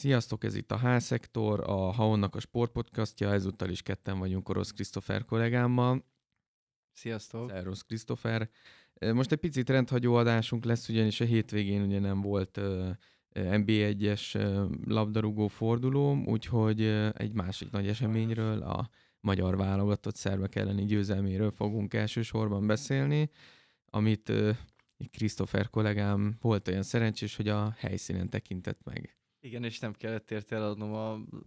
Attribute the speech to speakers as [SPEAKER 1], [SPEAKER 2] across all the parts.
[SPEAKER 1] Sziasztok, ez itt a H-szektor, a Haonnak a sportpodcastja, ezúttal is ketten vagyunk Orosz Krisztofer kollégámmal.
[SPEAKER 2] Sziasztok!
[SPEAKER 1] Szervusz Krisztofer. Most egy picit rendhagyó adásunk lesz, ugyanis a hétvégén ugye nem volt uh, NB1-es uh, labdarúgó forduló, úgyhogy egy másik nagy eseményről, a magyar válogatott szervek elleni győzelméről fogunk elsősorban beszélni, amit Krisztofer kollégám volt olyan szerencsés, hogy a helyszínen tekintett meg.
[SPEAKER 2] Igen, és nem kellett érte eladnom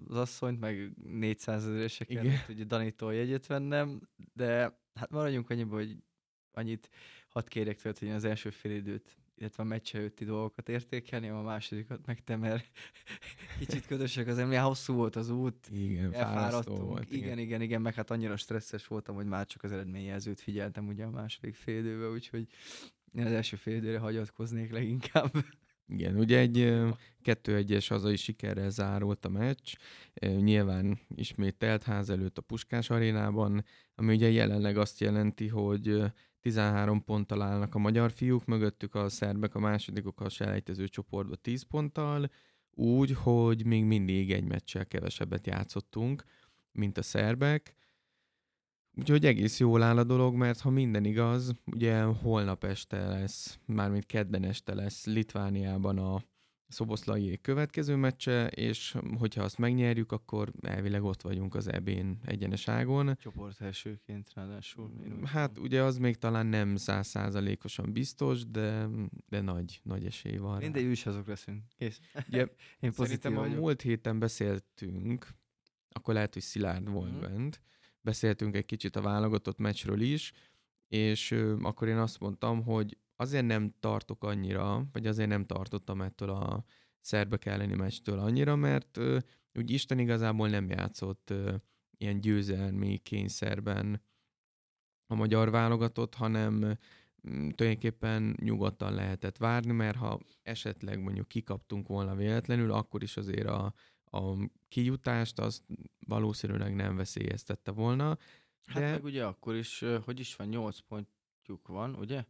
[SPEAKER 2] az asszonyt, meg 400 ezerese kellett ugye Danitól jegyet vennem, de hát maradjunk annyiba, hogy annyit hadd kérek tőled, hogy az első fél időt, illetve a meccs előtti dolgokat értékelni, a másodikat meg te, mert kicsit ködösek az emlék, hosszú volt az út,
[SPEAKER 1] igen,
[SPEAKER 2] elfáradtunk.
[SPEAKER 1] Volt,
[SPEAKER 2] igen. igen, igen, igen, meg hát annyira stresszes voltam, hogy már csak az eredményjelzőt figyeltem ugye a második fél időben, úgyhogy én az első fél időre hagyatkoznék leginkább.
[SPEAKER 1] Igen, ugye egy kettő egyes hazai sikerrel zárult a meccs, nyilván ismét telt ház előtt a Puskás arénában, ami ugye jelenleg azt jelenti, hogy 13 ponttal állnak a magyar fiúk, mögöttük a szerbek, a másodikok a selejtező csoportba 10 ponttal, úgy, hogy még mindig egy meccsel kevesebbet játszottunk, mint a szerbek, Úgyhogy egész jól áll a dolog, mert ha minden igaz, ugye holnap este lesz, mármint kedden este lesz Litvániában a Szoboszlai következő meccse, és hogyha azt megnyerjük, akkor elvileg ott vagyunk az ebén egyeneságon.
[SPEAKER 2] Csoport elsőként ráadásul.
[SPEAKER 1] Hát ugye az még talán nem százszázalékosan biztos, de, de nagy, nagy esély van.
[SPEAKER 2] Mindegy, is azok leszünk. Kész.
[SPEAKER 1] Ugye, Én pozitív a múlt héten beszéltünk, akkor lehet, hogy Szilárd volt mm-hmm. bent, beszéltünk egy kicsit a válogatott meccsről is, és akkor én azt mondtam, hogy azért nem tartok annyira, vagy azért nem tartottam ettől a szerbek elleni meccstől annyira, mert úgy Isten igazából nem játszott ilyen győzelmi kényszerben a magyar válogatott, hanem tulajdonképpen nyugodtan lehetett várni, mert ha esetleg mondjuk kikaptunk volna véletlenül, akkor is azért a, a kijutást azt valószínűleg nem veszélyeztette volna.
[SPEAKER 2] Hát de... Hát meg ugye akkor is, hogy is van, 8 pontjuk van, ugye?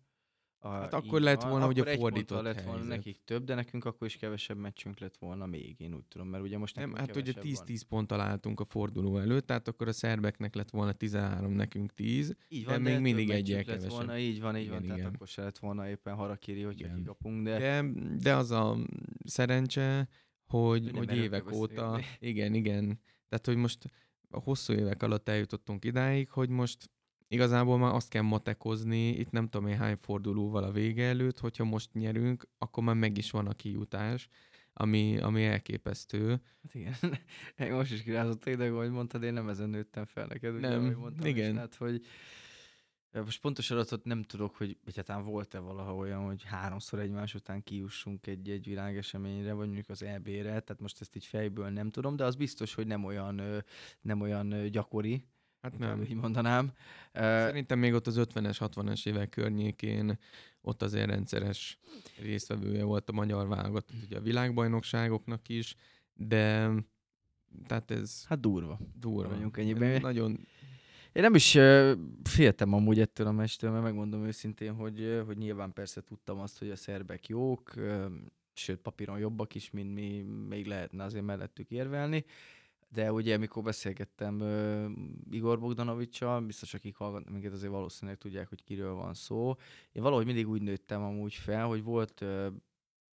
[SPEAKER 1] A, hát akkor lett volna
[SPEAKER 2] van,
[SPEAKER 1] ugye fordított
[SPEAKER 2] lett
[SPEAKER 1] helyzet.
[SPEAKER 2] volna nekik több, de nekünk akkor is kevesebb meccsünk lett volna még, én úgy tudom, mert ugye most
[SPEAKER 1] Nem, hát ugye 10-10 ponttal álltunk a forduló előtt, tehát akkor a szerbeknek lett volna 13, nekünk 10,
[SPEAKER 2] így van,
[SPEAKER 1] de, de még mindig egy kevesebb.
[SPEAKER 2] Volna, így van, így igen, van, igen. tehát akkor se lett volna éppen harakiri, hogyha kikapunk, de...
[SPEAKER 1] de... De az a szerencse, hogy, hogy évek óta, igen, igen, tehát hogy most a hosszú évek alatt eljutottunk idáig, hogy most igazából már azt kell matekozni, itt nem tudom én hány fordulóval a vége előtt, hogyha most nyerünk, akkor már meg is van a kijutás, ami, ami elképesztő.
[SPEAKER 2] Hát igen, most is kirázott ide, hogy mondtad, én nem ezen nőttem fel neked, ugye,
[SPEAKER 1] nem,
[SPEAKER 2] mondtam
[SPEAKER 1] igen. Is,
[SPEAKER 2] tehát, hogy most pontos adatot nem tudok, hogy egyáltalán volt-e valaha olyan, hogy háromszor egymás után kiussunk egy, egy világeseményre, vagy mondjuk az EB-re, tehát most ezt így fejből nem tudom, de az biztos, hogy nem olyan, nem olyan gyakori,
[SPEAKER 1] Hát nem.
[SPEAKER 2] Így mondanám.
[SPEAKER 1] Szerintem még ott az 50-es, 60-es évek környékén ott azért rendszeres résztvevője volt a magyar válogatott, ugye a világbajnokságoknak is, de tehát ez...
[SPEAKER 2] Hát durva.
[SPEAKER 1] Durva.
[SPEAKER 2] Vagyunk ennyiben.
[SPEAKER 1] Nagyon
[SPEAKER 2] én nem is féltem amúgy ettől a mestől, mert megmondom őszintén, hogy, hogy nyilván persze tudtam azt, hogy a szerbek jók, uh, sőt papíron jobbak is, mint mi, még lehetne azért mellettük érvelni. De ugye, amikor beszélgettem uh, Igor Bogdanovicsal, biztos akik hallgatnak minket, azért valószínűleg tudják, hogy kiről van szó. Én valahogy mindig úgy nőttem amúgy fel, hogy volt uh,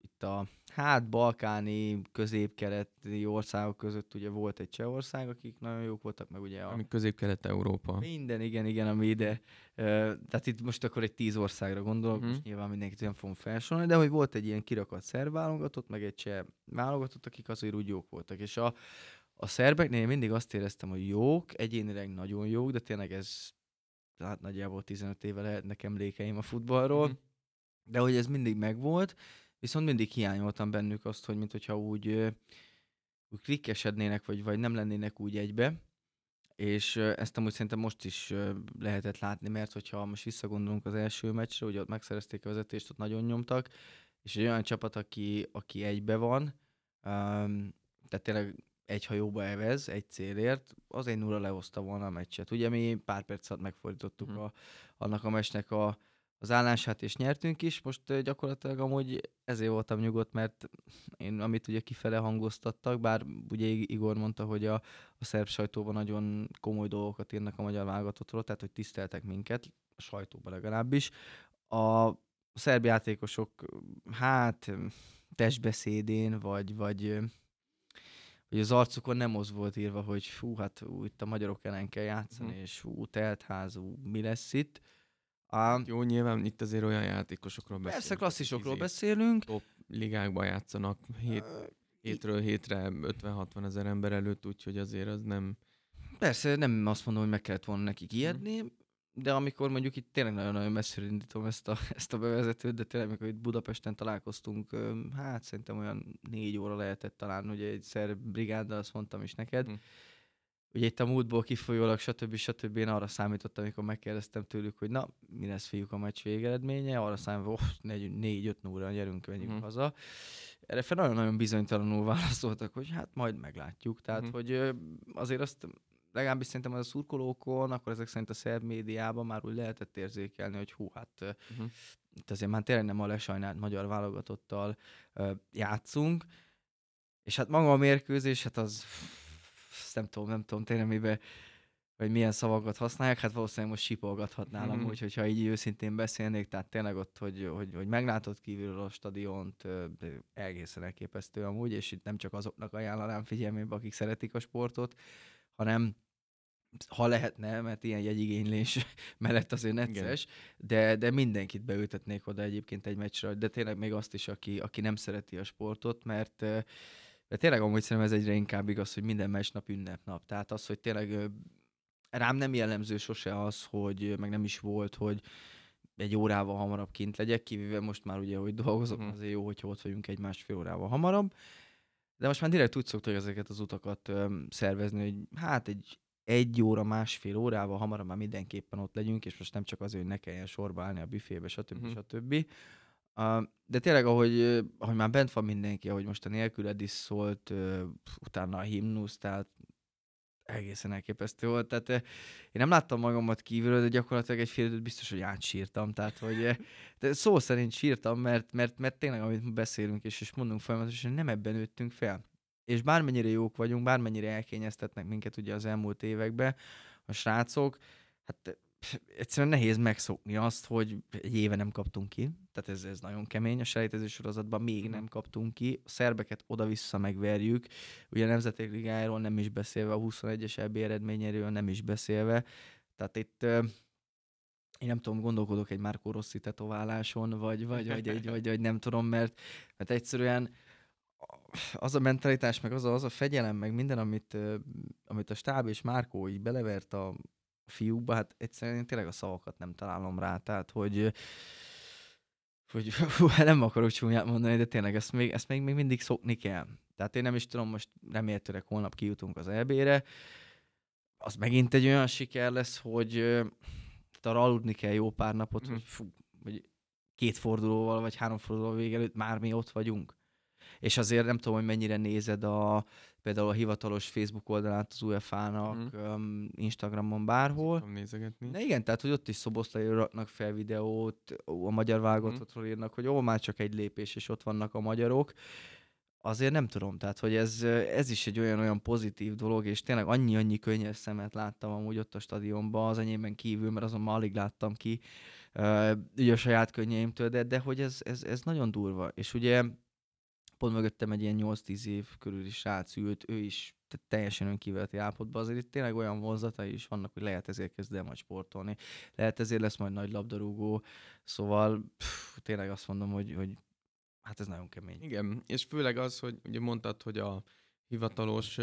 [SPEAKER 2] itt a hát balkáni, közép-keleti országok között ugye volt egy Csehország, akik nagyon jók voltak, meg ugye a...
[SPEAKER 1] Ami közép-kelet-európa.
[SPEAKER 2] Minden, igen, igen, ami ide... tehát itt most akkor egy tíz országra gondolok, uh-huh. most nyilván mindenkit nem fogom felsorolni, de hogy volt egy ilyen kirakat szerb válogatott, meg egy cseh válogatott, akik azért úgy jók voltak. És a, a szerbeknél mindig azt éreztem, hogy jók, egyénileg nagyon jók, de tényleg ez hát nagyjából 15 éve lehet nekem emlékeim a futballról, uh-huh. de hogy ez mindig megvolt, Viszont mindig hiányoltam bennük azt, hogy mintha úgy, úgy klikkesednének, vagy, vagy nem lennének úgy egybe. És ezt amúgy szerintem most is lehetett látni, mert hogyha most visszagondolunk az első meccsre, hogy ott megszerezték a vezetést, ott nagyon nyomtak, és egy olyan csapat, aki, aki egybe van, um, tehát tényleg egy hajóba evez, egy célért, az egy nulla lehozta volna a meccset. Ugye mi pár perc alatt megfordítottuk hmm. a, annak a meccsnek a, az állását, és nyertünk is. Most gyakorlatilag amúgy ezért voltam nyugodt, mert én, amit ugye kifele hangoztattak, bár ugye Igor mondta, hogy a, a szerb sajtóban nagyon komoly dolgokat írnak a magyar válogatottról, tehát hogy tiszteltek minket, a sajtóban legalábbis. A szerb játékosok, hát testbeszédén, vagy, vagy hogy az arcukon nem az volt írva, hogy fú, hát itt a magyarok ellen kell játszani, mm. és fú, teltházú, mi lesz itt.
[SPEAKER 1] A... Jó, nyilván itt azért olyan játékosokról beszélünk.
[SPEAKER 2] Persze klasszisokról beszélünk.
[SPEAKER 1] Top ligákban játszanak hét, hétről hétre 50-60 ezer ember előtt, úgyhogy azért az nem...
[SPEAKER 2] Persze, nem azt mondom, hogy meg kellett volna nekik ijedni, mm de amikor mondjuk itt tényleg nagyon-nagyon messzire indítom ezt a, ezt a bevezetőt, de tényleg, amikor itt Budapesten találkoztunk, hát szerintem olyan négy óra lehetett talán, ugye egy szer brigáddal, azt mondtam is neked. Hm. Ugye itt a múltból kifolyólag, stb. stb. Én arra számítottam, amikor megkérdeztem tőlük, hogy na, mi lesz fiúk a meccs végeredménye, arra számítottam, hogy négy-öt óra gyerünk, menjünk hm. haza. Erre fel nagyon-nagyon bizonytalanul válaszoltak, hogy hát majd meglátjuk. Tehát, hm. hogy azért azt legalábbis szerintem az a szurkolókon, akkor ezek szerint a szerb médiában már úgy lehetett érzékelni, hogy hú, hát uh-huh. itt azért már tényleg nem a lesajnált magyar válogatottal uh, játszunk. És hát maga a mérkőzés, hát az nem tudom, nem tudom tényleg mibe, vagy milyen szavakat használják, hát valószínűleg most sipolgathatnál mm-hmm. amúgy, hogyha így őszintén beszélnék, tehát tényleg ott, hogy, hogy, hogy meglátod kívülről a stadiont, egészen elképesztő amúgy, és itt nem csak azoknak ajánlanám figyelmébe, akik szeretik a sportot, hanem ha lehetne, mert ilyen jegyigénylés mellett azért necces, de, de mindenkit beültetnék oda egyébként egy meccsre, de tényleg még azt is, aki, aki nem szereti a sportot, mert de tényleg amúgy szerintem ez egyre inkább igaz, hogy minden meccsnap ünnepnap. Tehát az, hogy tényleg rám nem jellemző sose az, hogy meg nem is volt, hogy egy órával hamarabb kint legyek, kivéve most már ugye, hogy dolgozok, uh-huh. azért jó, hogyha ott vagyunk egy másfél órával hamarabb. De most már direkt úgy szoktuk ezeket az utakat szervezni, hogy hát egy egy óra, másfél órával hamarabb már mindenképpen ott legyünk, és most nem csak azért, hogy ne kelljen sorba állni a büfébe, stb. Uh-huh. stb. De tényleg, ahogy, ahogy már bent van mindenki, ahogy most a nélküled is szólt, utána a himnusz, tehát egészen elképesztő volt. Tehát én nem láttam magamat kívülről, de gyakorlatilag egy fél időt biztos, hogy átsírtam. Tehát, hogy de szó szerint sírtam, mert, mert, mert tényleg, amit beszélünk, és, és mondunk folyamatosan, nem ebben nőttünk fel és bármennyire jók vagyunk, bármennyire elkényeztetnek minket ugye az elmúlt években a srácok, hát egyszerűen nehéz megszokni azt, hogy egy éve nem kaptunk ki. Tehát ez, ez nagyon kemény. A selejtező sorozatban még nem kaptunk ki. A szerbeket oda-vissza megverjük. Ugye a Nemzetek Ligájáról nem is beszélve, a 21-es EB eredményéről nem is beszélve. Tehát itt én nem tudom, gondolkodok egy Márkó Rossi tetováláson, vagy, vagy, vagy, vagy, vagy, vagy nem tudom, mert, mert egyszerűen az a mentalitás, meg az a, az a fegyelem, meg minden, amit, amit a stáb és Márkó így belevert a fiúkba, hát egyszerűen én tényleg a szavakat nem találom rá, tehát hogy hogy hú, nem akarok csúnyát mondani, de tényleg ezt még, ezt még, még mindig szokni kell. Tehát én nem is tudom, most remélhetőleg holnap kijutunk az EB-re, az megint egy olyan siker lesz, hogy arra aludni kell jó pár napot, mm. hogy fú, vagy két fordulóval, vagy három fordulóval végelőtt már mi ott vagyunk és azért nem tudom, hogy mennyire nézed a, például a hivatalos Facebook oldalát az UEFA-nak, mm. um, Instagramon, bárhol.
[SPEAKER 1] nézegetni.
[SPEAKER 2] De igen, tehát, hogy ott is szoboszlai raknak fel videót, a magyar válogatottról mm. írnak, hogy ó, már csak egy lépés, és ott vannak a magyarok. Azért nem tudom, tehát, hogy ez, ez is egy olyan-olyan pozitív dolog, és tényleg annyi-annyi könnyes szemet láttam amúgy ott a stadionban, az enyémben kívül, mert azon már alig láttam ki, ugye a saját könnyeimtől, de, de hogy ez, ez, ez nagyon durva. És ugye pont mögöttem egy ilyen 8-10 év körüli srác ült, ő is tehát teljesen önkívületi állapotban, azért itt tényleg olyan vonzatai is vannak, hogy lehet ezért kezd el majd sportolni, lehet ezért lesz majd nagy labdarúgó, szóval pff, tényleg azt mondom, hogy, hogy hát ez nagyon kemény.
[SPEAKER 1] Igen, és főleg az, hogy ugye mondtad, hogy a hivatalos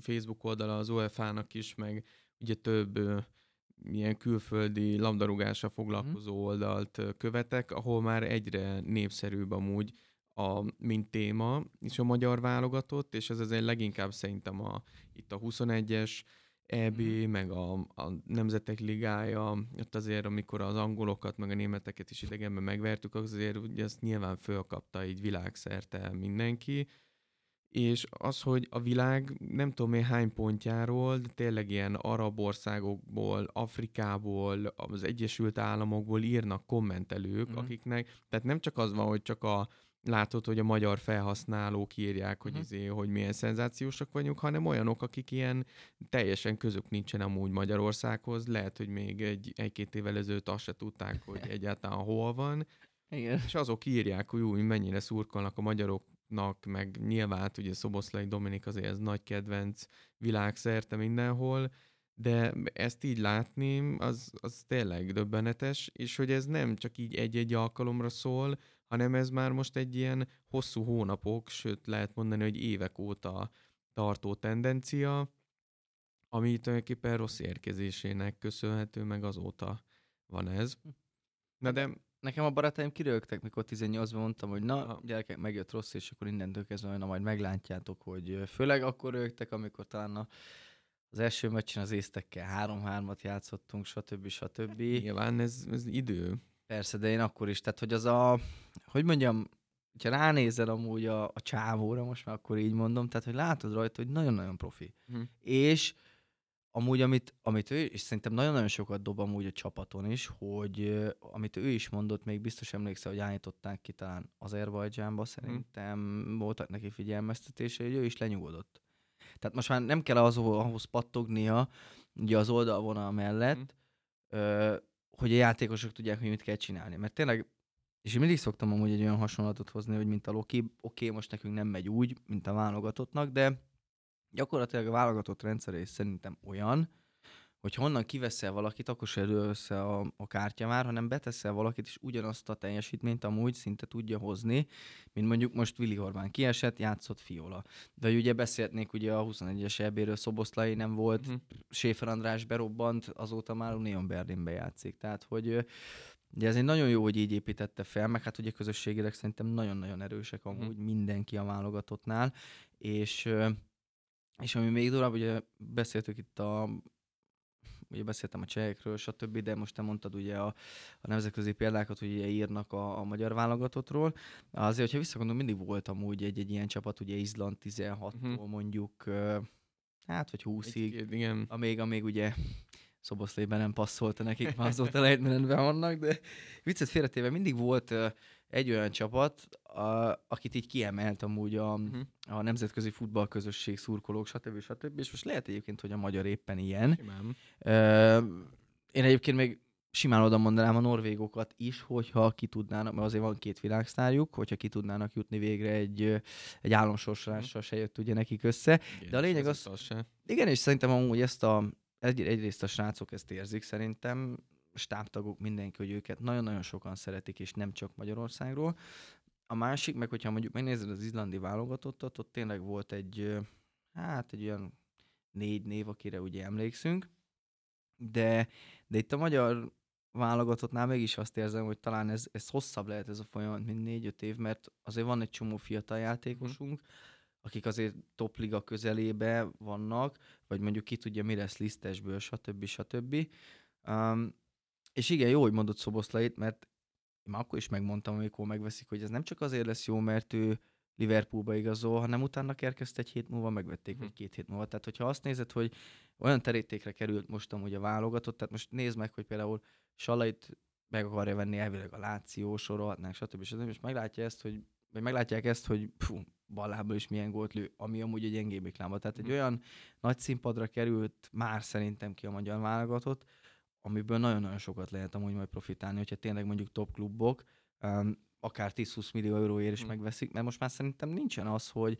[SPEAKER 1] Facebook oldala az UEFA-nak is, meg ugye több ilyen külföldi labdarúgásra foglalkozó mm. oldalt követek, ahol már egyre népszerűbb amúgy a, mint téma is a magyar válogatott, és ez azért leginkább szerintem a, itt a 21-es EB, mm. meg a, a Nemzetek Ligája, ott azért, amikor az angolokat, meg a németeket is idegenben megvertük, azért ugye ezt nyilván fölkapta így világszerte mindenki, és az, hogy a világ nem tudom én hány pontjáról, de tényleg ilyen arab országokból, Afrikából, az Egyesült Államokból írnak kommentelők, mm. akiknek, tehát nem csak az van, hogy csak a látod, hogy a magyar felhasználók írják, hogy, uh-huh. izé, hogy milyen szenzációsak vagyunk, hanem olyanok, akik ilyen teljesen közük nincsen amúgy Magyarországhoz, lehet, hogy még egy, egy-két évvel ezelőtt azt se tudták, hogy egyáltalán hol van,
[SPEAKER 2] Igen.
[SPEAKER 1] és azok írják, hogy úgy mennyire szurkolnak a magyaroknak, meg nyilván hát ugye Szoboszlai Dominik azért ez nagy kedvenc világszerte mindenhol, de ezt így látni, az, az tényleg döbbenetes, és hogy ez nem csak így egy-egy alkalomra szól, hanem ez már most egy ilyen hosszú hónapok, sőt lehet mondani, hogy évek óta tartó tendencia, ami tulajdonképpen rossz érkezésének köszönhető, meg azóta van ez.
[SPEAKER 2] Na de... Nekem a barátaim kirögtek, mikor 18-ban mondtam, hogy na, gyerekek, megjött rossz, és akkor innentől kezdve, na majd meglátjátok, hogy főleg akkor rögtek, amikor talán a az első meccsen az észtekkel 3-3-at játszottunk, stb. stb.
[SPEAKER 1] Nyilván ez, ez idő.
[SPEAKER 2] Persze, de én akkor is. Tehát, hogy az a, hogy mondjam, ha ránézel amúgy a, a csávóra, most már akkor így mondom, tehát, hogy látod rajta, hogy nagyon-nagyon profi. Hm. És amúgy, amit, amit ő, és szerintem nagyon-nagyon sokat dob amúgy a csapaton is, hogy amit ő is mondott, még biztos emlékszel, hogy állították ki talán Azerbajdzsánba, szerintem hm. voltak neki figyelmeztetése, hogy ő is lenyugodott. Tehát most már nem kell az, ahhoz pattognia, ugye az oldalvonal mellett, hm. ö, hogy a játékosok tudják, hogy mit kell csinálni. Mert tényleg, és én mindig szoktam amúgy egy olyan hasonlatot hozni, hogy mint a Loki, oké, okay, most nekünk nem megy úgy, mint a válogatottnak, de gyakorlatilag a válogatott rendszere is szerintem olyan, hogy honnan kiveszel valakit, akkor se össze a, a kártya már, hanem beteszel valakit, és ugyanazt a teljesítményt amúgy szinte tudja hozni, mint mondjuk most Willi Orbán kiesett, játszott Fiola. De ugye beszélhetnék ugye a 21-es ebéről, Szoboszlai nem volt, uh-huh. Séfer András berobbant, azóta már Union Berlinbe játszik. Tehát, hogy Ugye ez egy nagyon jó, hogy így építette fel, meg hát ugye közösségileg szerintem nagyon-nagyon erősek amúgy uh-huh. mindenki a válogatottnál, és és ami még durvább, ugye beszéltük itt a ugye beszéltem a csehekről, stb., de most te mondtad ugye a, a nemzetközi példákat, hogy ugye írnak a, a magyar válogatottról. Azért, hogyha visszagondolom, mindig volt amúgy egy, egy ilyen csapat, ugye Izland 16-tól uh-huh. Mhm. mondjuk, hát vagy 20-ig, igen. amíg, amíg ugye Szoboszlében nem passzolta nekik, már azóta lejtmenetben vannak, de viccet félretéve mindig volt egy olyan csapat, a, akit így kiemelt amúgy a, uh-huh. a nemzetközi futballközösség, szurkolók, stb. stb. És most lehet egyébként, hogy a magyar éppen ilyen. Simán. én egyébként még simán oda mondanám a norvégokat is, hogyha ki tudnának, mert azért van két világsztárjuk, hogyha ki tudnának jutni végre egy, egy államsorsolással, se jött ugye nekik össze. Igen, De a lényeg az, az igen, és szerintem amúgy ezt a, egy, egyrészt a srácok ezt érzik szerintem, stábtagok, mindenki, hogy őket nagyon-nagyon sokan szeretik, és nem csak Magyarországról. A másik, meg hogyha mondjuk megnézed az izlandi válogatottat, ott tényleg volt egy, hát egy olyan négy név, akire ugye emlékszünk, de, de itt a magyar válogatottnál mégis azt érzem, hogy talán ez, ez hosszabb lehet ez a folyamat, mint négy-öt év, mert azért van egy csomó fiatal játékosunk, akik azért topliga közelébe vannak, vagy mondjuk ki tudja, mi lesz lisztesből, stb. stb. Um, és igen, jó, hogy mondott Szoboszlait, mert én már akkor is megmondtam, amikor megveszik, hogy ez nem csak azért lesz jó, mert ő Liverpoolba igazol, hanem utána kerkezt egy hét múlva, megvették, hm. vagy két hét múlva. Tehát, hogyha azt nézed, hogy olyan terítékre került most amúgy a válogatott, tehát most nézd meg, hogy például Salait meg akarja venni elvileg a Láció, sorolhatnánk, stb. stb. És meglátja ezt, hogy, vagy meglátják ezt, hogy fú, ballából is milyen gólt lő, ami amúgy egy gyengébb reklámba. Tehát egy hm. olyan nagy színpadra került már szerintem ki a magyar válogatott, amiből nagyon-nagyon sokat lehet amúgy majd profitálni, hogyha tényleg mondjuk top klubok, um, akár 10-20 millió euróért is hmm. megveszik, mert most már szerintem nincsen az, hogy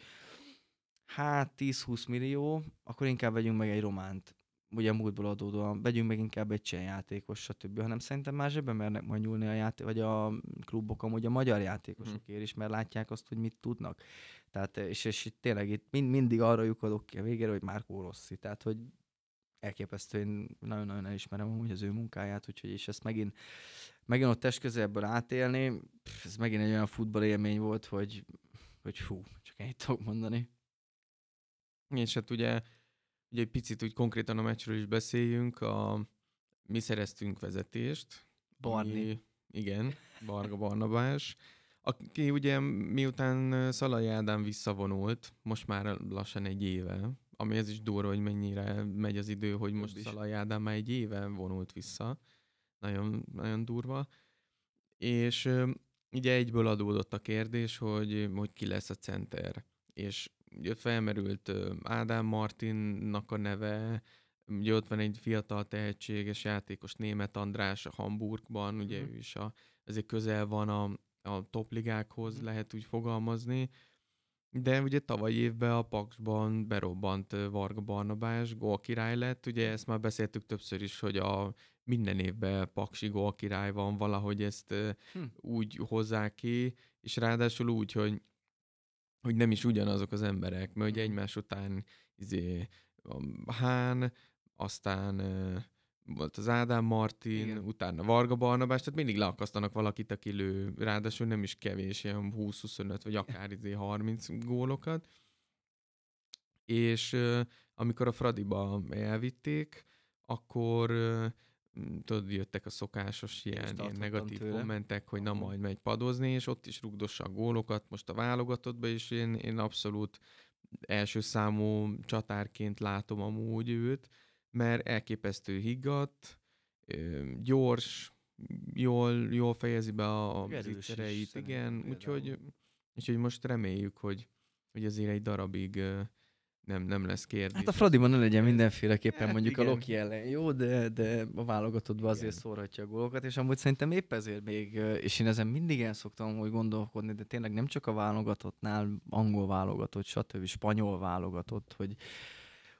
[SPEAKER 2] hát 10-20 millió, akkor inkább vegyünk meg egy románt, ugye a múltból adódóan, vegyünk meg inkább egy cseh játékos, stb. hanem szerintem már zsebben mernek majd nyúlni a játék, vagy a klubok amúgy a magyar játékosokért is, mert látják azt, hogy mit tudnak. Tehát, és, és itt tényleg itt mind, mindig arra lyukadok ki a végére, hogy Márkó Rossi. Tehát, hogy elképesztő, én nagyon-nagyon elismerem amúgy az ő munkáját, úgyhogy és ezt megint, megint ott test közelből átélni, ez megint egy olyan futball élmény volt, hogy, hogy fú, csak ennyit tudok mondani.
[SPEAKER 1] És hát ugye, ugye egy picit úgy konkrétan a meccsről is beszéljünk, a, mi szereztünk vezetést.
[SPEAKER 2] Barni.
[SPEAKER 1] igen, Barga Barnabás, aki ugye miután Szalai Ádám visszavonult, most már lassan egy éve, ami ez is durva, hogy mennyire megy az idő, hogy most Szalai Ádám már egy éve vonult vissza. Nagyon, nagyon durva. És ugye egyből adódott a kérdés, hogy, hogy ki lesz a center. És ugye felmerült Ádám Martinnak a neve, ugye ott van egy fiatal tehetséges játékos, német András a Hamburgban, ugye mm. ő is a, azért közel van a, a topligákhoz, mm. lehet úgy fogalmazni, de ugye tavaly évben a Paksban berobbant Varga Barnabás, gól király lett, ugye ezt már beszéltük többször is, hogy a minden évben Paksi gól király van, valahogy ezt hm. úgy hozzák ki, és ráadásul úgy, hogy hogy nem is ugyanazok az emberek, mert ugye hm. egymás után izé, Hán, aztán volt az Ádám Martin, Igen. utána Varga Barnabás, tehát mindig leakasztanak valakit, aki lő, ráadásul nem is kevés, ilyen 20-25 vagy akár izé 30 gólokat. És amikor a Fradiba elvitték, akkor tudod, jöttek a szokásos ilyen, ilyen negatív tőle. kommentek, hogy na majd megy padozni, és ott is rugdossa a gólokat. Most a válogatottban is én, én abszolút első számú csatárként látom amúgy őt, mert elképesztő higgadt, gyors, jól, jól fejezi be a zicsereit, igen, úgyhogy, úgyhogy most reméljük, hogy, hogy azért egy darabig nem, nem lesz kérdés.
[SPEAKER 2] Hát a Fradiban ne legyen mindenféleképpen hát mondjuk igen. a Loki ellen jó, de, de a válogatottban azért szórhatja a gólokat, és amúgy szerintem épp ezért még, és én ezen mindig el szoktam hogy gondolkodni, de tényleg nem csak a válogatottnál, angol válogatott, stb. spanyol válogatott, hogy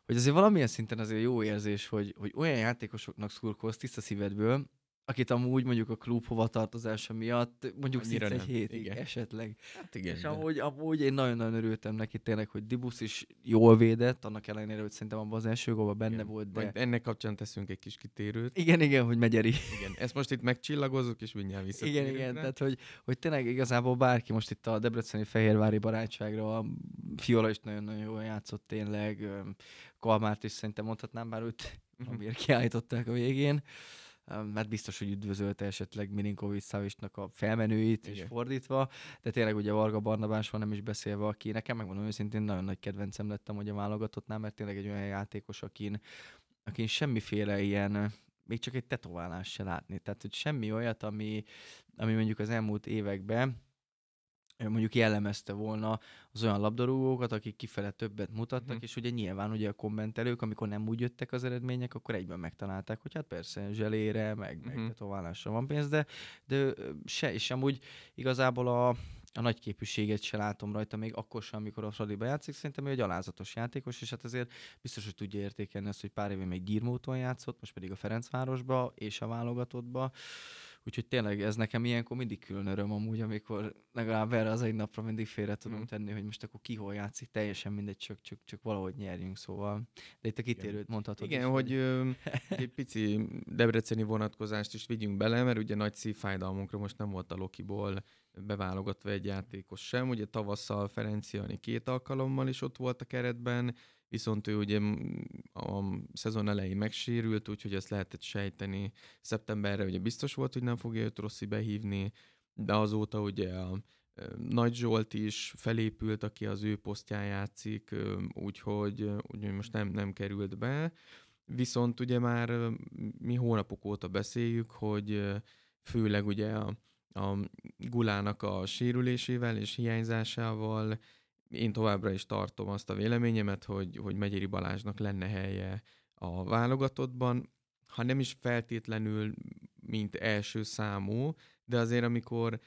[SPEAKER 2] hogy azért valamilyen szinten azért jó érzés, hogy, hogy olyan játékosoknak szurkolsz tiszta szívedből, akit amúgy mondjuk a klub hovatartozása miatt mondjuk szinte egy hétig igen. esetleg. Hát igen. És de. amúgy, amúgy én nagyon-nagyon örültem neki tényleg, hogy Dibusz is jól védett, annak ellenére, hogy szerintem abban az első gólban benne igen. volt. De... Majd
[SPEAKER 1] ennek kapcsán teszünk egy kis kitérőt.
[SPEAKER 2] Igen, igen, hogy megyeri.
[SPEAKER 1] Igen, ezt most itt megcsillagozunk, és mindjárt vissza.
[SPEAKER 2] Igen, igen, tehát hogy, hogy tényleg igazából bárki most itt a Debreceni Fehérvári barátságra, a Fiola is nagyon-nagyon jól játszott tényleg, Kalmárt is szerintem mondhatnám, bár őt amiért kiállították a végén mert biztos, hogy üdvözölte esetleg Milinkovic Szavisnak a felmenőit, Igen. és fordítva, de tényleg ugye Varga Barnabásról nem is beszélve, aki nekem megmondom őszintén nagyon nagy kedvencem lettem, hogy a válogatottnál, mert tényleg egy olyan játékos, akin, akin semmiféle ilyen még csak egy tetoválás se látni. Tehát, hogy semmi olyat, ami, ami mondjuk az elmúlt években mondjuk jellemezte volna az olyan labdarúgókat, akik kifele többet mutattak, mm. és ugye nyilván ugye a kommentelők, amikor nem úgy jöttek az eredmények, akkor egyben megtalálták, hogy hát persze zselére, meg, mm. meg mhm. tetoválásra van pénz, de, de se, és amúgy igazából a, a nagy képűséget se látom rajta, még akkor sem, amikor a Fradiba játszik, szerintem ő egy alázatos játékos, és hát azért biztos, hogy tudja értékelni azt, hogy pár éve még Girmóton játszott, most pedig a Ferencvárosba és a válogatottba. Úgyhogy tényleg ez nekem ilyenkor mindig külön öröm amúgy, amikor legalább erre az egy napra mindig félre tudom mm. tenni, hogy most akkor ki hol játszik, teljesen mindegy, csak, csak, csak valahogy nyerjünk, szóval. De itt a kitérőt mondhatod.
[SPEAKER 1] Igen, is, hogy ö, egy pici debreceni vonatkozást is vigyünk bele, mert ugye nagy szívfájdalmunkra most nem volt a Lokiból beválogatva egy játékos sem. Ugye tavasszal Ferenciani két alkalommal is ott volt a keretben, viszont ő ugye a szezon elején megsérült, úgyhogy ezt lehetett sejteni. Szeptemberre ugye biztos volt, hogy nem fogja őt Rossi behívni, de azóta ugye a Nagy Zsolt is felépült, aki az ő posztján játszik, úgyhogy, úgyhogy most nem, nem került be. Viszont ugye már mi hónapok óta beszéljük, hogy főleg ugye a, a Gulának a sérülésével és hiányzásával én továbbra is tartom azt a véleményemet, hogy, hogy Megyeri Balázsnak lenne helye a válogatottban, ha nem is feltétlenül, mint első számú, de azért amikor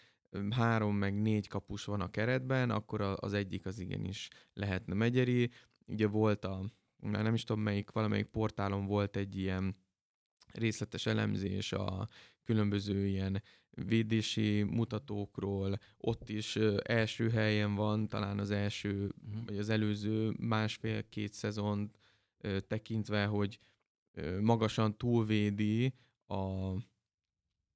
[SPEAKER 1] három meg négy kapus van a keretben, akkor az egyik az igenis lehetne Megyeri. Ugye volt a, már nem is tudom melyik, valamelyik portálon volt egy ilyen részletes elemzés a különböző ilyen védési mutatókról, ott is első helyen van, talán az első, uh-huh. vagy az előző másfél-két szezon tekintve, hogy magasan túlvédi a,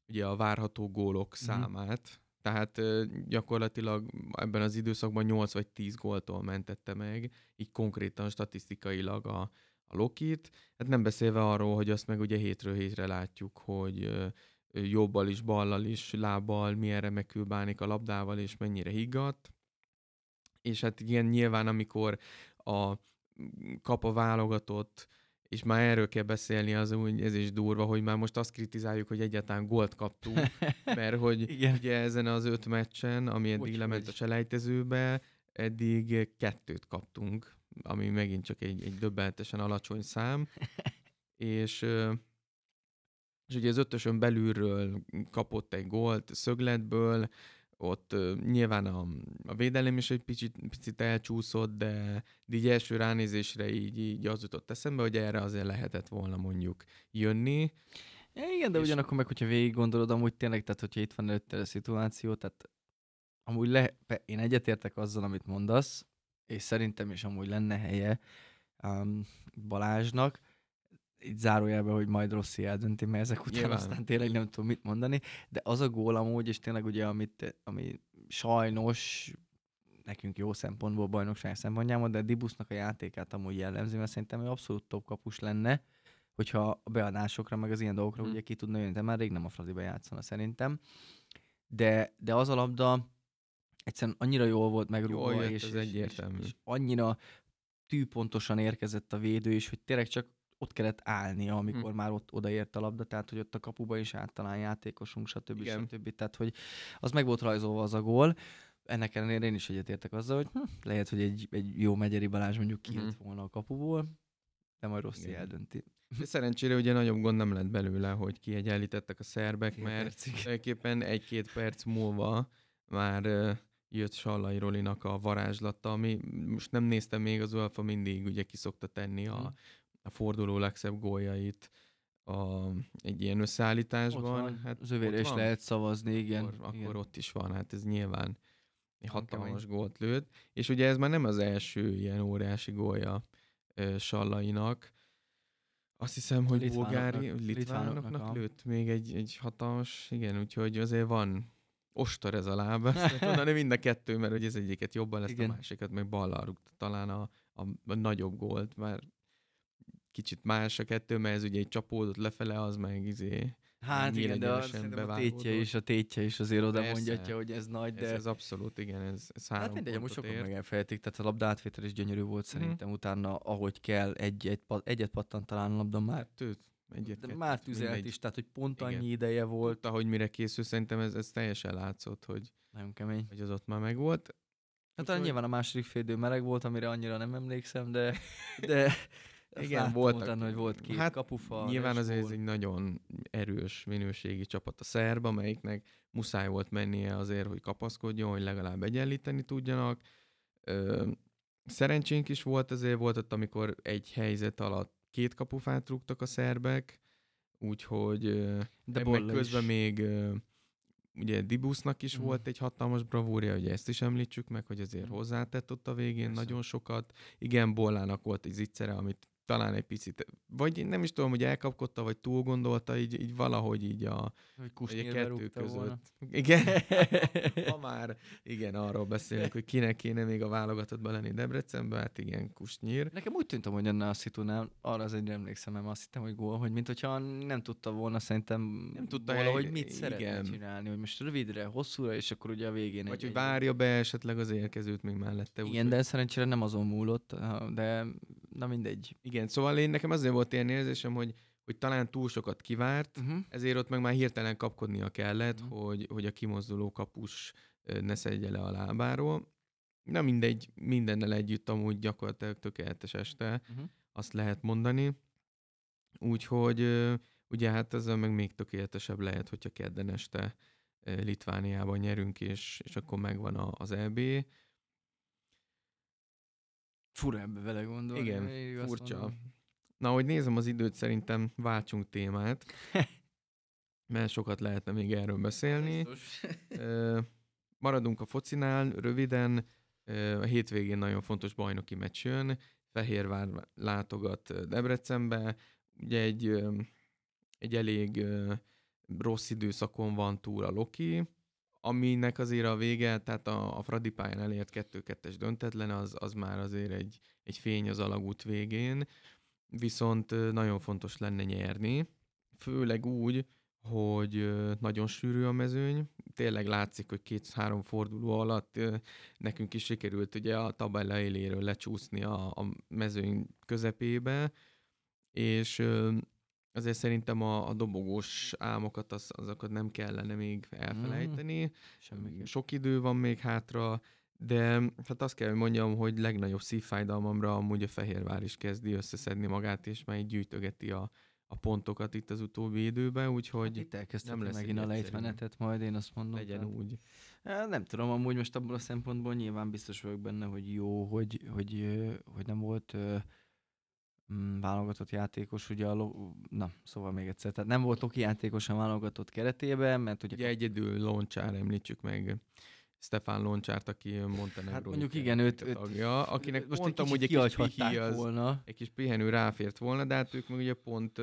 [SPEAKER 1] ugye a várható gólok uh-huh. számát, tehát gyakorlatilag ebben az időszakban 8 vagy 10 góltól mentette meg, így konkrétan statisztikailag a, a Lokit. Hát nem beszélve arról, hogy azt meg ugye hétről hétre látjuk, hogy jobbal is, ballal is, lábbal, milyen remekül bánik a labdával, és mennyire higgadt. És hát igen, nyilván amikor a kap a válogatott, és már erről kell beszélni, az úgy, ez is durva, hogy már most azt kritizáljuk, hogy egyáltalán gólt kaptunk, mert hogy Igen. ugye ezen az öt meccsen, ami eddig hogy, lement a selejtezőbe, eddig kettőt kaptunk, ami megint csak egy, egy döbbenetesen alacsony szám, és és ugye az ötösön belülről kapott egy gólt szögletből, ott uh, nyilván a, a védelem is egy picit, picit elcsúszott, de, de így első ránézésre így, így az jutott eszembe, hogy erre azért lehetett volna mondjuk jönni.
[SPEAKER 2] Igen, de és... ugyanakkor meg, hogyha végig gondolod, amúgy tényleg, tehát hogyha itt van előtte a szituáció, tehát amúgy le, én egyetértek azzal, amit mondasz, és szerintem is amúgy lenne helye um, Balázsnak, itt zárójelben, hogy majd Rossi eldönti, mert ezek után Nyilván. aztán tényleg nem tudom mit mondani, de az a gól amúgy, és tényleg ugye, amit, ami sajnos nekünk jó szempontból, bajnokság szempontjából, de Dibusznak a játékát amúgy jellemzi, mert szerintem ő abszolút top kapus lenne, hogyha a beadásokra, meg az ilyen dolgokra hmm. ugye ki tudna jönni, de már rég nem a Fradiba játszana szerintem. De, de az a labda egyszerűen annyira jól volt megrúgva,
[SPEAKER 1] és, és, és, és
[SPEAKER 2] annyira tűpontosan érkezett a védő is, hogy tényleg csak ott kellett állnia, amikor hm. már ott odaért a labda, tehát hogy ott a kapuba is általán játékosunk, stb. Igen. stb. Tehát, hogy az meg volt rajzolva az a gól. Ennek ellenére én is egyetértek azzal, hogy hm, lehet, hogy egy, egy jó Megyeri Balázs mondjuk kijött hm. volna a kapuból, de majd rossz eldönti.
[SPEAKER 1] De szerencsére ugye nagyobb gond nem lett belőle, hogy kiegyenlítettek a szerbek, Két mert tulajdonképpen egy-két perc múlva már jött Sallai Rolinak a varázslata, ami most nem néztem még, az Alfa mindig ugye kiszokta tenni a, hm a forduló legszebb góljait a, egy ilyen összeállításban. Van,
[SPEAKER 2] hát az övére is van. lehet szavazni, igen.
[SPEAKER 1] Akkor,
[SPEAKER 2] igen.
[SPEAKER 1] akkor ott is van, hát ez nyilván egy hatalmas gólt lőtt. És ugye ez már nem az első ilyen óriási gólja uh, Sallainak. Azt hiszem, hogy bulgári, litvánoknak lőtt még egy, egy hatalmas, igen, úgyhogy azért van ostor ez a láb, ezt mondani mind a kettő, mert hogy ez egyiket jobban lesz, igen. a másikat meg ballal rúgta talán a, a, a nagyobb gólt, mert kicsit más a kettő, mert ez ugye egy csapódott lefele, az meg izé
[SPEAKER 2] Hát igen, de a, a tétje is, a tétje is azért oda mondja, hogy ez nagy, de...
[SPEAKER 1] Ez, ez abszolút, igen, ez, ez három Hát
[SPEAKER 2] mindegy, most sokan meg elfelejtik, tehát a labda átvétel is gyönyörű volt mm. szerintem, utána ahogy kell, egy, egy, egyet pattant talán a labda már.
[SPEAKER 1] Tőt, egyet,
[SPEAKER 2] de már tüzelt mindegy. is, tehát hogy pont annyi igen. ideje volt.
[SPEAKER 1] Ahogy mire készül, szerintem ez, ez teljesen látszott, hogy,
[SPEAKER 2] Nagyon kemény.
[SPEAKER 1] hogy az ott már megvolt.
[SPEAKER 2] Hát talán nyilván a második félidő meleg volt, amire annyira nem emlékszem, de, de
[SPEAKER 1] igen, voltak.
[SPEAKER 2] Utána, hogy volt két hát, kapufa.
[SPEAKER 1] Nyilván azért ez egy nagyon erős minőségi csapat a szerb, amelyiknek muszáj volt mennie azért, hogy kapaszkodjon, hogy legalább egyenlíteni tudjanak. Ö, szerencsénk is volt, azért volt ott, amikor egy helyzet alatt két kapufát rúgtak a szerbek, úgyhogy de meg közben is. még ugye Dibusznak is mm. volt egy hatalmas bravúrja, ugye ezt is említsük meg, hogy azért mm. hozzátett ott a végén Persze. nagyon sokat. Igen, Bollának volt egy zicsere, amit talán egy picit, vagy nem is tudom, hogy elkapkodta, vagy túl gondolta, így, így valahogy így a,
[SPEAKER 2] hogy a kettő között. Volna.
[SPEAKER 1] Igen, ha már igen, arról beszélünk, hogy kinek kéne még a válogatottban lenni Debrecenben, hát igen, Kusnyír.
[SPEAKER 2] Nekem úgy tűnt, hogy ennél a szitunál, arra az egyre emlékszem, mert azt hittem, hogy gól, hogy mint hogyha nem tudta volna szerintem nem tudta valahogy hogy mit igen. szeretne csinálni, hogy most rövidre, hosszúra, és akkor ugye a végén
[SPEAKER 1] Vagy egy, hogy várja be esetleg az érkezőt még mellette.
[SPEAKER 2] Igen, úgy, de szerencsére nem azon múlott, de na mindegy.
[SPEAKER 1] Igen, szóval én nekem azért volt ilyen érzésem, hogy, hogy talán túl sokat kivárt, uh-huh. ezért ott meg már hirtelen kapkodnia kellett, uh-huh. hogy, hogy a kimozduló kapus ne szedje le a lábáról. Na mindegy, mindennel együtt amúgy gyakorlatilag tökéletes este, uh-huh. azt lehet mondani. Úgyhogy ugye hát ezzel meg még tökéletesebb lehet, hogyha kedden este Litvániában nyerünk, és, és akkor megvan az EB.
[SPEAKER 2] Fura ebbe vele gondolni.
[SPEAKER 1] Igen, furcsa. Na, hogy nézem az időt, szerintem váltsunk témát, mert sokat lehetne még erről beszélni. Maradunk a focinál, röviden. A hétvégén nagyon fontos bajnoki meccs jön. Fehérvár látogat Debrecenbe. Ugye egy, egy elég rossz időszakon van túl a Loki, aminek azért a vége, tehát a, a Fradi pályán elért 2-2-es döntetlen, az, az már azért egy, egy fény az alagút végén, viszont nagyon fontos lenne nyerni, főleg úgy, hogy nagyon sűrű a mezőny, tényleg látszik, hogy két-három forduló alatt nekünk is sikerült ugye a tabella éléről lecsúszni a, a mezőny közepébe, és azért szerintem a, a dobogós álmokat, az, azokat nem kellene még elfelejteni. Mm, Sok idő van még hátra, de hát azt kell, hogy mondjam, hogy legnagyobb szívfájdalmamra amúgy a Fehérvár is kezdi összeszedni magát, és már így gyűjtögeti a, a pontokat itt az utóbbi időben, úgyhogy hát
[SPEAKER 2] itt elkezdtem nem lesz megint a lejtmenetet, majd én azt mondom.
[SPEAKER 1] Legyen tehát... úgy.
[SPEAKER 2] Nem tudom, amúgy most abból a szempontból nyilván biztos vagyok benne, hogy jó, hogy, hogy, hogy nem volt válogatott játékos, ugye a lo- na, szóval még egyszer, tehát nem volt Loki játékos a válogatott keretében, mert ugye...
[SPEAKER 1] Ugye egyedül Loncsár említsük meg Stefan Loncsárt, aki Montenegro
[SPEAKER 2] hát mondjuk igen, őt, őt
[SPEAKER 1] tagja, akinek most mondtam, hogy egy kis pihi az, volna. egy kis pihenő ráfért volna, de hát ők meg ugye pont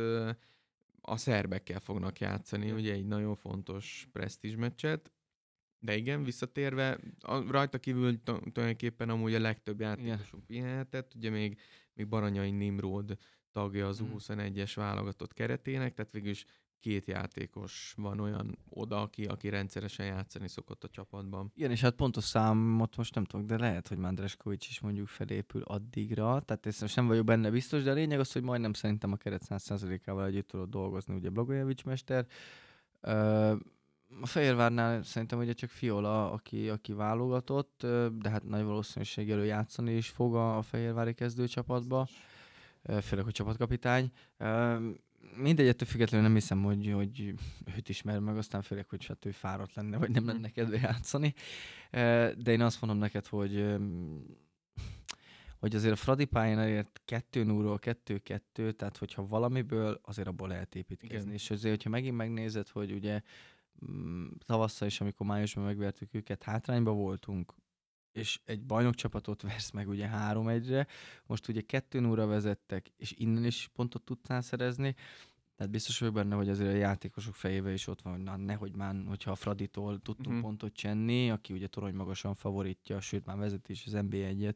[SPEAKER 1] a szerbekkel fognak játszani, ugye egy nagyon fontos presztízs meccset. De igen, visszatérve, a, rajta kívül tulajdonképpen amúgy a legtöbb játékosunk pihenhetett, ugye még, még Baranyai Nimrod tagja az mm. U21-es válogatott keretének, tehát végül is két játékos van olyan oda, aki, aki rendszeresen játszani szokott a csapatban.
[SPEAKER 2] Igen, és hát pontos számot most nem tudok, de lehet, hogy Mandreskovics is mondjuk felépül addigra, tehát ezt most nem vagyok benne biztos, de a lényeg az, hogy majdnem szerintem a keret 100%-ával együtt tudod dolgozni, ugye Blagojevics mester. A Fehérvárnál szerintem ugye csak Fiola, aki, aki válogatott, de hát nagy valószínűséggel játszani is fog a, a Fehérvári kezdőcsapatba, főleg a csapatkapitány mindegy, ettől függetlenül nem hiszem, hogy, hogy őt ismer meg, aztán főleg, hogy hát ő fáradt lenne, vagy nem lenne kedve játszani. De én azt mondom neked, hogy hogy azért a Fradi pályán elért 2 0 2-2, tehát hogyha valamiből, azért abból lehet építkezni. Igen. És azért, hogyha megint megnézed, hogy ugye tavasszal is, amikor májusban megvertük őket, hátrányba voltunk, és egy bajnokcsapatot vesz meg ugye 3-1-re, most ugye 2 0 vezettek, és innen is pontot tudtál szerezni, tehát biztos vagyok benne, hogy azért a játékosok fejébe is ott van, hogy na, nehogy már, hogyha a Fraditól tudtunk uh-huh. pontot csenni, aki ugye torony magasan favoritja, sőt már vezeti is az NB1-et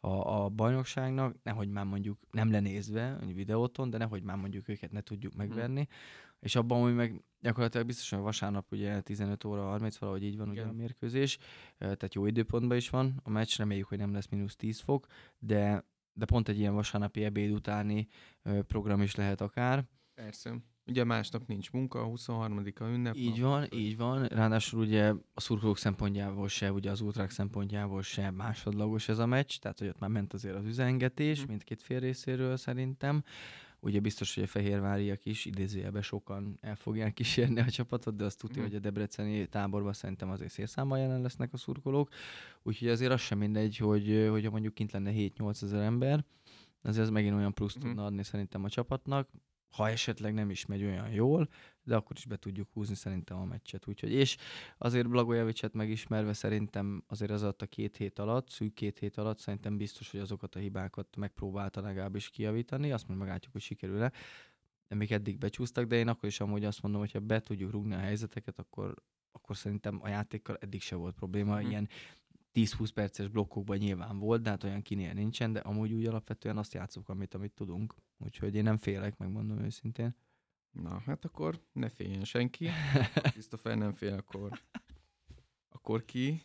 [SPEAKER 2] a, a bajnokságnak, nehogy már mondjuk nem lenézve, videóton, de nehogy már mondjuk őket ne tudjuk mhm. megverni. Uh-huh. És abban, hogy meg gyakorlatilag biztosan vasárnap ugye 15 óra 30 valahogy így van Igen. ugye a mérkőzés, tehát jó időpontban is van a meccs, reméljük, hogy nem lesz mínusz 10 fok, de, de pont egy ilyen vasárnapi ebéd utáni program is lehet akár.
[SPEAKER 1] Persze. Ugye másnap nincs munka, a 23-a ünnep.
[SPEAKER 2] Így van, így van. Ráadásul ugye a szurkolók szempontjából se, ugye az útrák szempontjából se másodlagos ez a meccs, tehát hogy ott már ment azért az üzengetés mm. mindkét fél részéről szerintem. Ugye biztos, hogy a fehérváriak is idézőjelben sokan el fogják kísérni a csapatot, de azt tudja, mm. hogy a debreceni táborban szerintem azért szélszámban jelen lesznek a szurkolók. Úgyhogy azért az sem mindegy, hogy, hogy mondjuk kint lenne 7-8 ezer ember, azért ez megint olyan plusz mm. tudna adni szerintem a csapatnak ha esetleg nem is megy olyan jól, de akkor is be tudjuk húzni szerintem a meccset. Úgyhogy, és azért Blagojevicset megismerve szerintem azért az alatt a két hét alatt, szűk két hét alatt szerintem biztos, hogy azokat a hibákat megpróbálta legalábbis kijavítani, azt majd meglátjuk, hogy sikerül-e. Amik eddig becsúsztak, de én akkor is amúgy azt mondom, hogy ha be tudjuk rúgni a helyzeteket, akkor, akkor szerintem a játékkal eddig se volt probléma. Mm. Ilyen 10-20 perces blokkokban nyilván volt, de hát olyan kinél nincsen, de amúgy úgy alapvetően azt játszunk, amit, amit tudunk. Úgyhogy én nem félek, megmondom őszintén.
[SPEAKER 1] Na, hát akkor ne féljen senki. Christopher nem fél, akkor, akkor ki.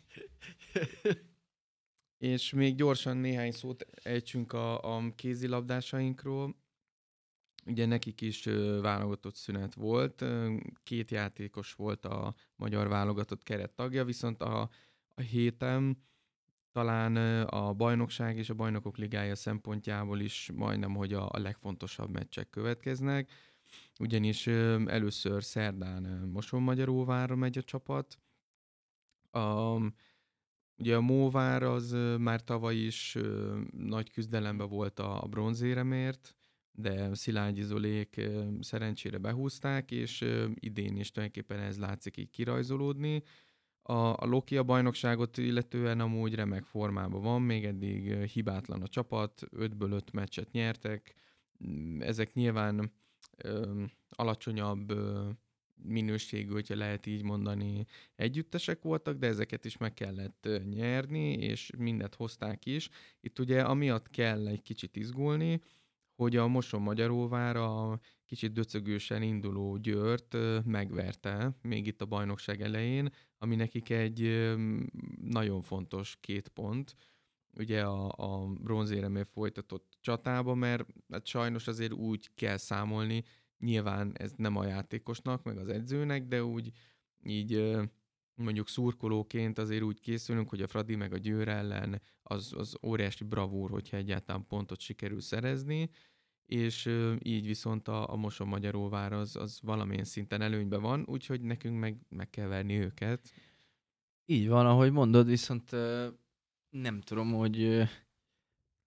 [SPEAKER 1] És még gyorsan néhány szót ejtsünk a, a kézilabdásainkról. Ugye nekik is válogatott szünet volt, két játékos volt a magyar válogatott keret tagja, viszont a a héten talán a bajnokság és a bajnokok ligája szempontjából is majdnem, hogy a, a legfontosabb meccsek következnek, ugyanis először szerdán Moson-Magyaróvárra megy a csapat. A, ugye a Móvár az már tavaly is nagy küzdelemben volt a, a bronzéremért, de Szilágyi Zolék szerencsére behúzták, és idén is tulajdonképpen ez látszik így kirajzolódni. A, a Loki a bajnokságot illetően amúgy remek formában van, még eddig hibátlan a csapat, 5-ből 5 meccset nyertek, mm, ezek nyilván ö, alacsonyabb ö, minőségű, hogyha lehet így mondani, együttesek voltak, de ezeket is meg kellett nyerni, és mindet hozták is. Itt ugye amiatt kell egy kicsit izgulni, hogy a Moson Magyaróvár a kicsit döcögősen induló Győrt megverte, még itt a bajnokság elején, ami nekik egy nagyon fontos két pont, ugye a, a bronzéremért folytatott csatába, mert hát sajnos azért úgy kell számolni, nyilván ez nem a játékosnak, meg az edzőnek, de úgy így mondjuk szurkolóként azért úgy készülünk, hogy a Fradi meg a Győr ellen az, az óriási bravúr, hogyha egyáltalán pontot sikerül szerezni, és így viszont a, a Moson Magyaróvár az, az valamilyen szinten előnyben van, úgyhogy nekünk meg, meg kell verni őket.
[SPEAKER 2] Így van, ahogy mondod, viszont nem tudom, hogy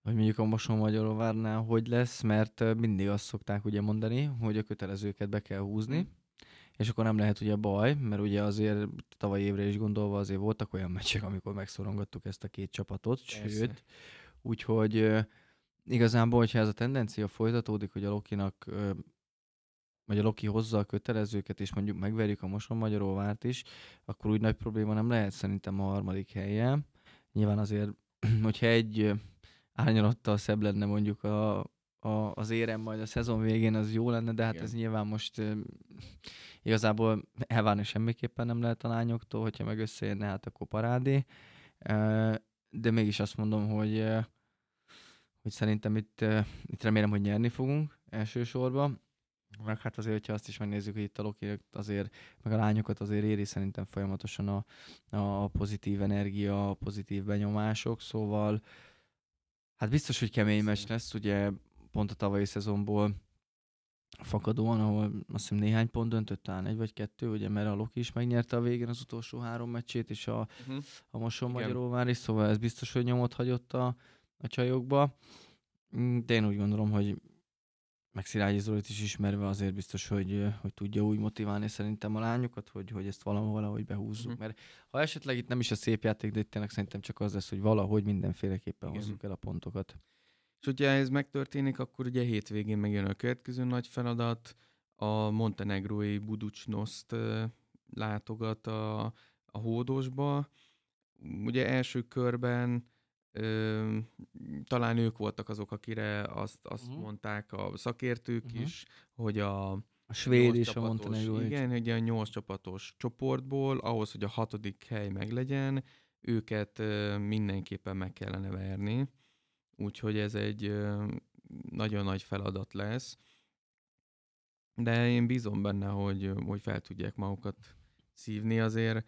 [SPEAKER 2] hogy mondjuk a Moson Magyaróvárnál hogy lesz, mert mindig azt szokták ugye mondani, hogy a kötelezőket be kell húzni, mm. és akkor nem lehet ugye baj, mert ugye azért tavaly évre is gondolva azért voltak olyan meccsek, amikor megszorongattuk ezt a két csapatot, Persze. sőt, úgyhogy igazából, hogyha ez a tendencia folytatódik, hogy a Lokinak vagy a Loki hozza a kötelezőket, és mondjuk megverjük a Moson Magyaróvárt is, akkor úgy nagy probléma nem lehet szerintem a harmadik helyen. Nyilván azért, hogyha egy árnyalattal szebb lenne mondjuk a, a, az érem majd a szezon végén, az jó lenne, de hát Igen. ez nyilván most uh, igazából elvárni semmiképpen nem lehet a lányoktól, hogyha meg összejönne, hát akkor parádé. De mégis azt mondom, hogy hogy szerintem itt, itt remélem, hogy nyerni fogunk elsősorban. Meg hát azért, hogyha azt is megnézzük, hogy itt a Loki azért, meg a lányokat azért éri szerintem folyamatosan a, a pozitív energia, a pozitív benyomások, szóval hát biztos, hogy kemény meccs lesz, ugye pont a tavalyi szezonból fakadóan, ahol azt hiszem néhány pont döntött, talán egy vagy kettő, ugye, mert a Loki is megnyerte a végén az utolsó három meccsét, és a, uh-huh. a Moson Magyaróvár is, szóval ez biztos, hogy nyomot hagyott a, a csajokba. Mm, de én úgy gondolom, hogy meg Szilágyi Zolit is ismerve azért biztos, hogy, hogy tudja úgy motiválni szerintem a lányokat, hogy, hogy ezt valahol valahogy behúzzuk. Uh-huh. Mert ha esetleg itt nem is a szép játék, de itt tényleg szerintem csak az lesz, hogy valahogy mindenféleképpen Igen. hozzuk el a pontokat.
[SPEAKER 1] És hogyha ez megtörténik, akkor ugye hétvégén megjön a következő nagy feladat, a montenegrói Buducsnoszt látogat a, a hódosba. Ugye első körben Ö, talán ők voltak azok, akire azt, azt uh-huh. mondták a szakértők uh-huh. is, hogy a,
[SPEAKER 2] a svéd és a Montenegro.
[SPEAKER 1] Igen, hogy a nyolc csapatos csoportból, ahhoz, hogy a hatodik hely meglegyen, őket mindenképpen meg kellene verni. Úgyhogy ez egy nagyon nagy feladat lesz. De én bízom benne, hogy, hogy fel tudják magukat szívni azért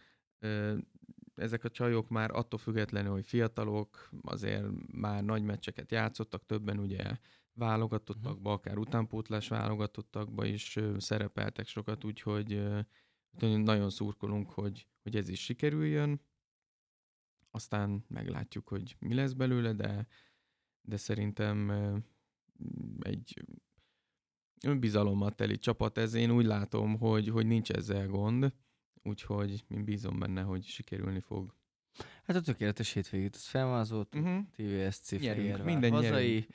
[SPEAKER 1] ezek a csajok már attól függetlenül, hogy fiatalok, azért már nagy meccseket játszottak, többen ugye válogatottakba, akár utánpótlás válogatottakba is szerepeltek sokat, úgyhogy nagyon szurkolunk, hogy, hogy ez is sikerüljön. Aztán meglátjuk, hogy mi lesz belőle, de, de szerintem egy önbizalommal teli csapat ez. Én úgy látom, hogy, hogy nincs ezzel gond úgyhogy én bízom benne, hogy sikerülni fog.
[SPEAKER 2] Hát a tökéletes hétvégét, ez felvázolt, uh-huh. Mhm. TVSC Fehérvár, minden hazai, nyerünk.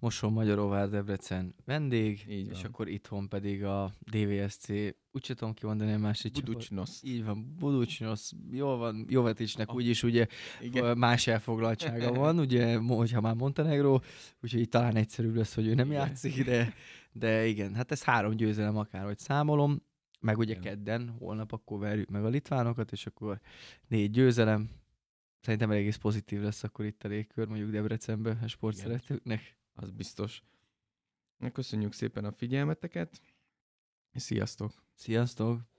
[SPEAKER 2] Moson Magyaróvár Debrecen vendég, Így és akkor itthon pedig a DVSC, úgy sem tudom kimondani a másik
[SPEAKER 1] Buducsnosz.
[SPEAKER 2] Így van, Buducsnosz, jól van, Joveticsnek ah. úgyis ugye Igen. más elfoglaltsága van, ugye, hogyha már Montenegro, úgyhogy talán egyszerűbb lesz, hogy ő nem Igen. játszik, de, de igen, hát ez három győzelem akárhogy számolom, meg ugye Igen. kedden, holnap akkor verjük meg a litvánokat, és akkor négy győzelem. Szerintem egész pozitív lesz akkor itt a légkör, mondjuk Debrecenben a sportszeretőknek.
[SPEAKER 1] Az biztos. Köszönjük szépen a figyelmeteket, sziasztok!
[SPEAKER 2] Sziasztok!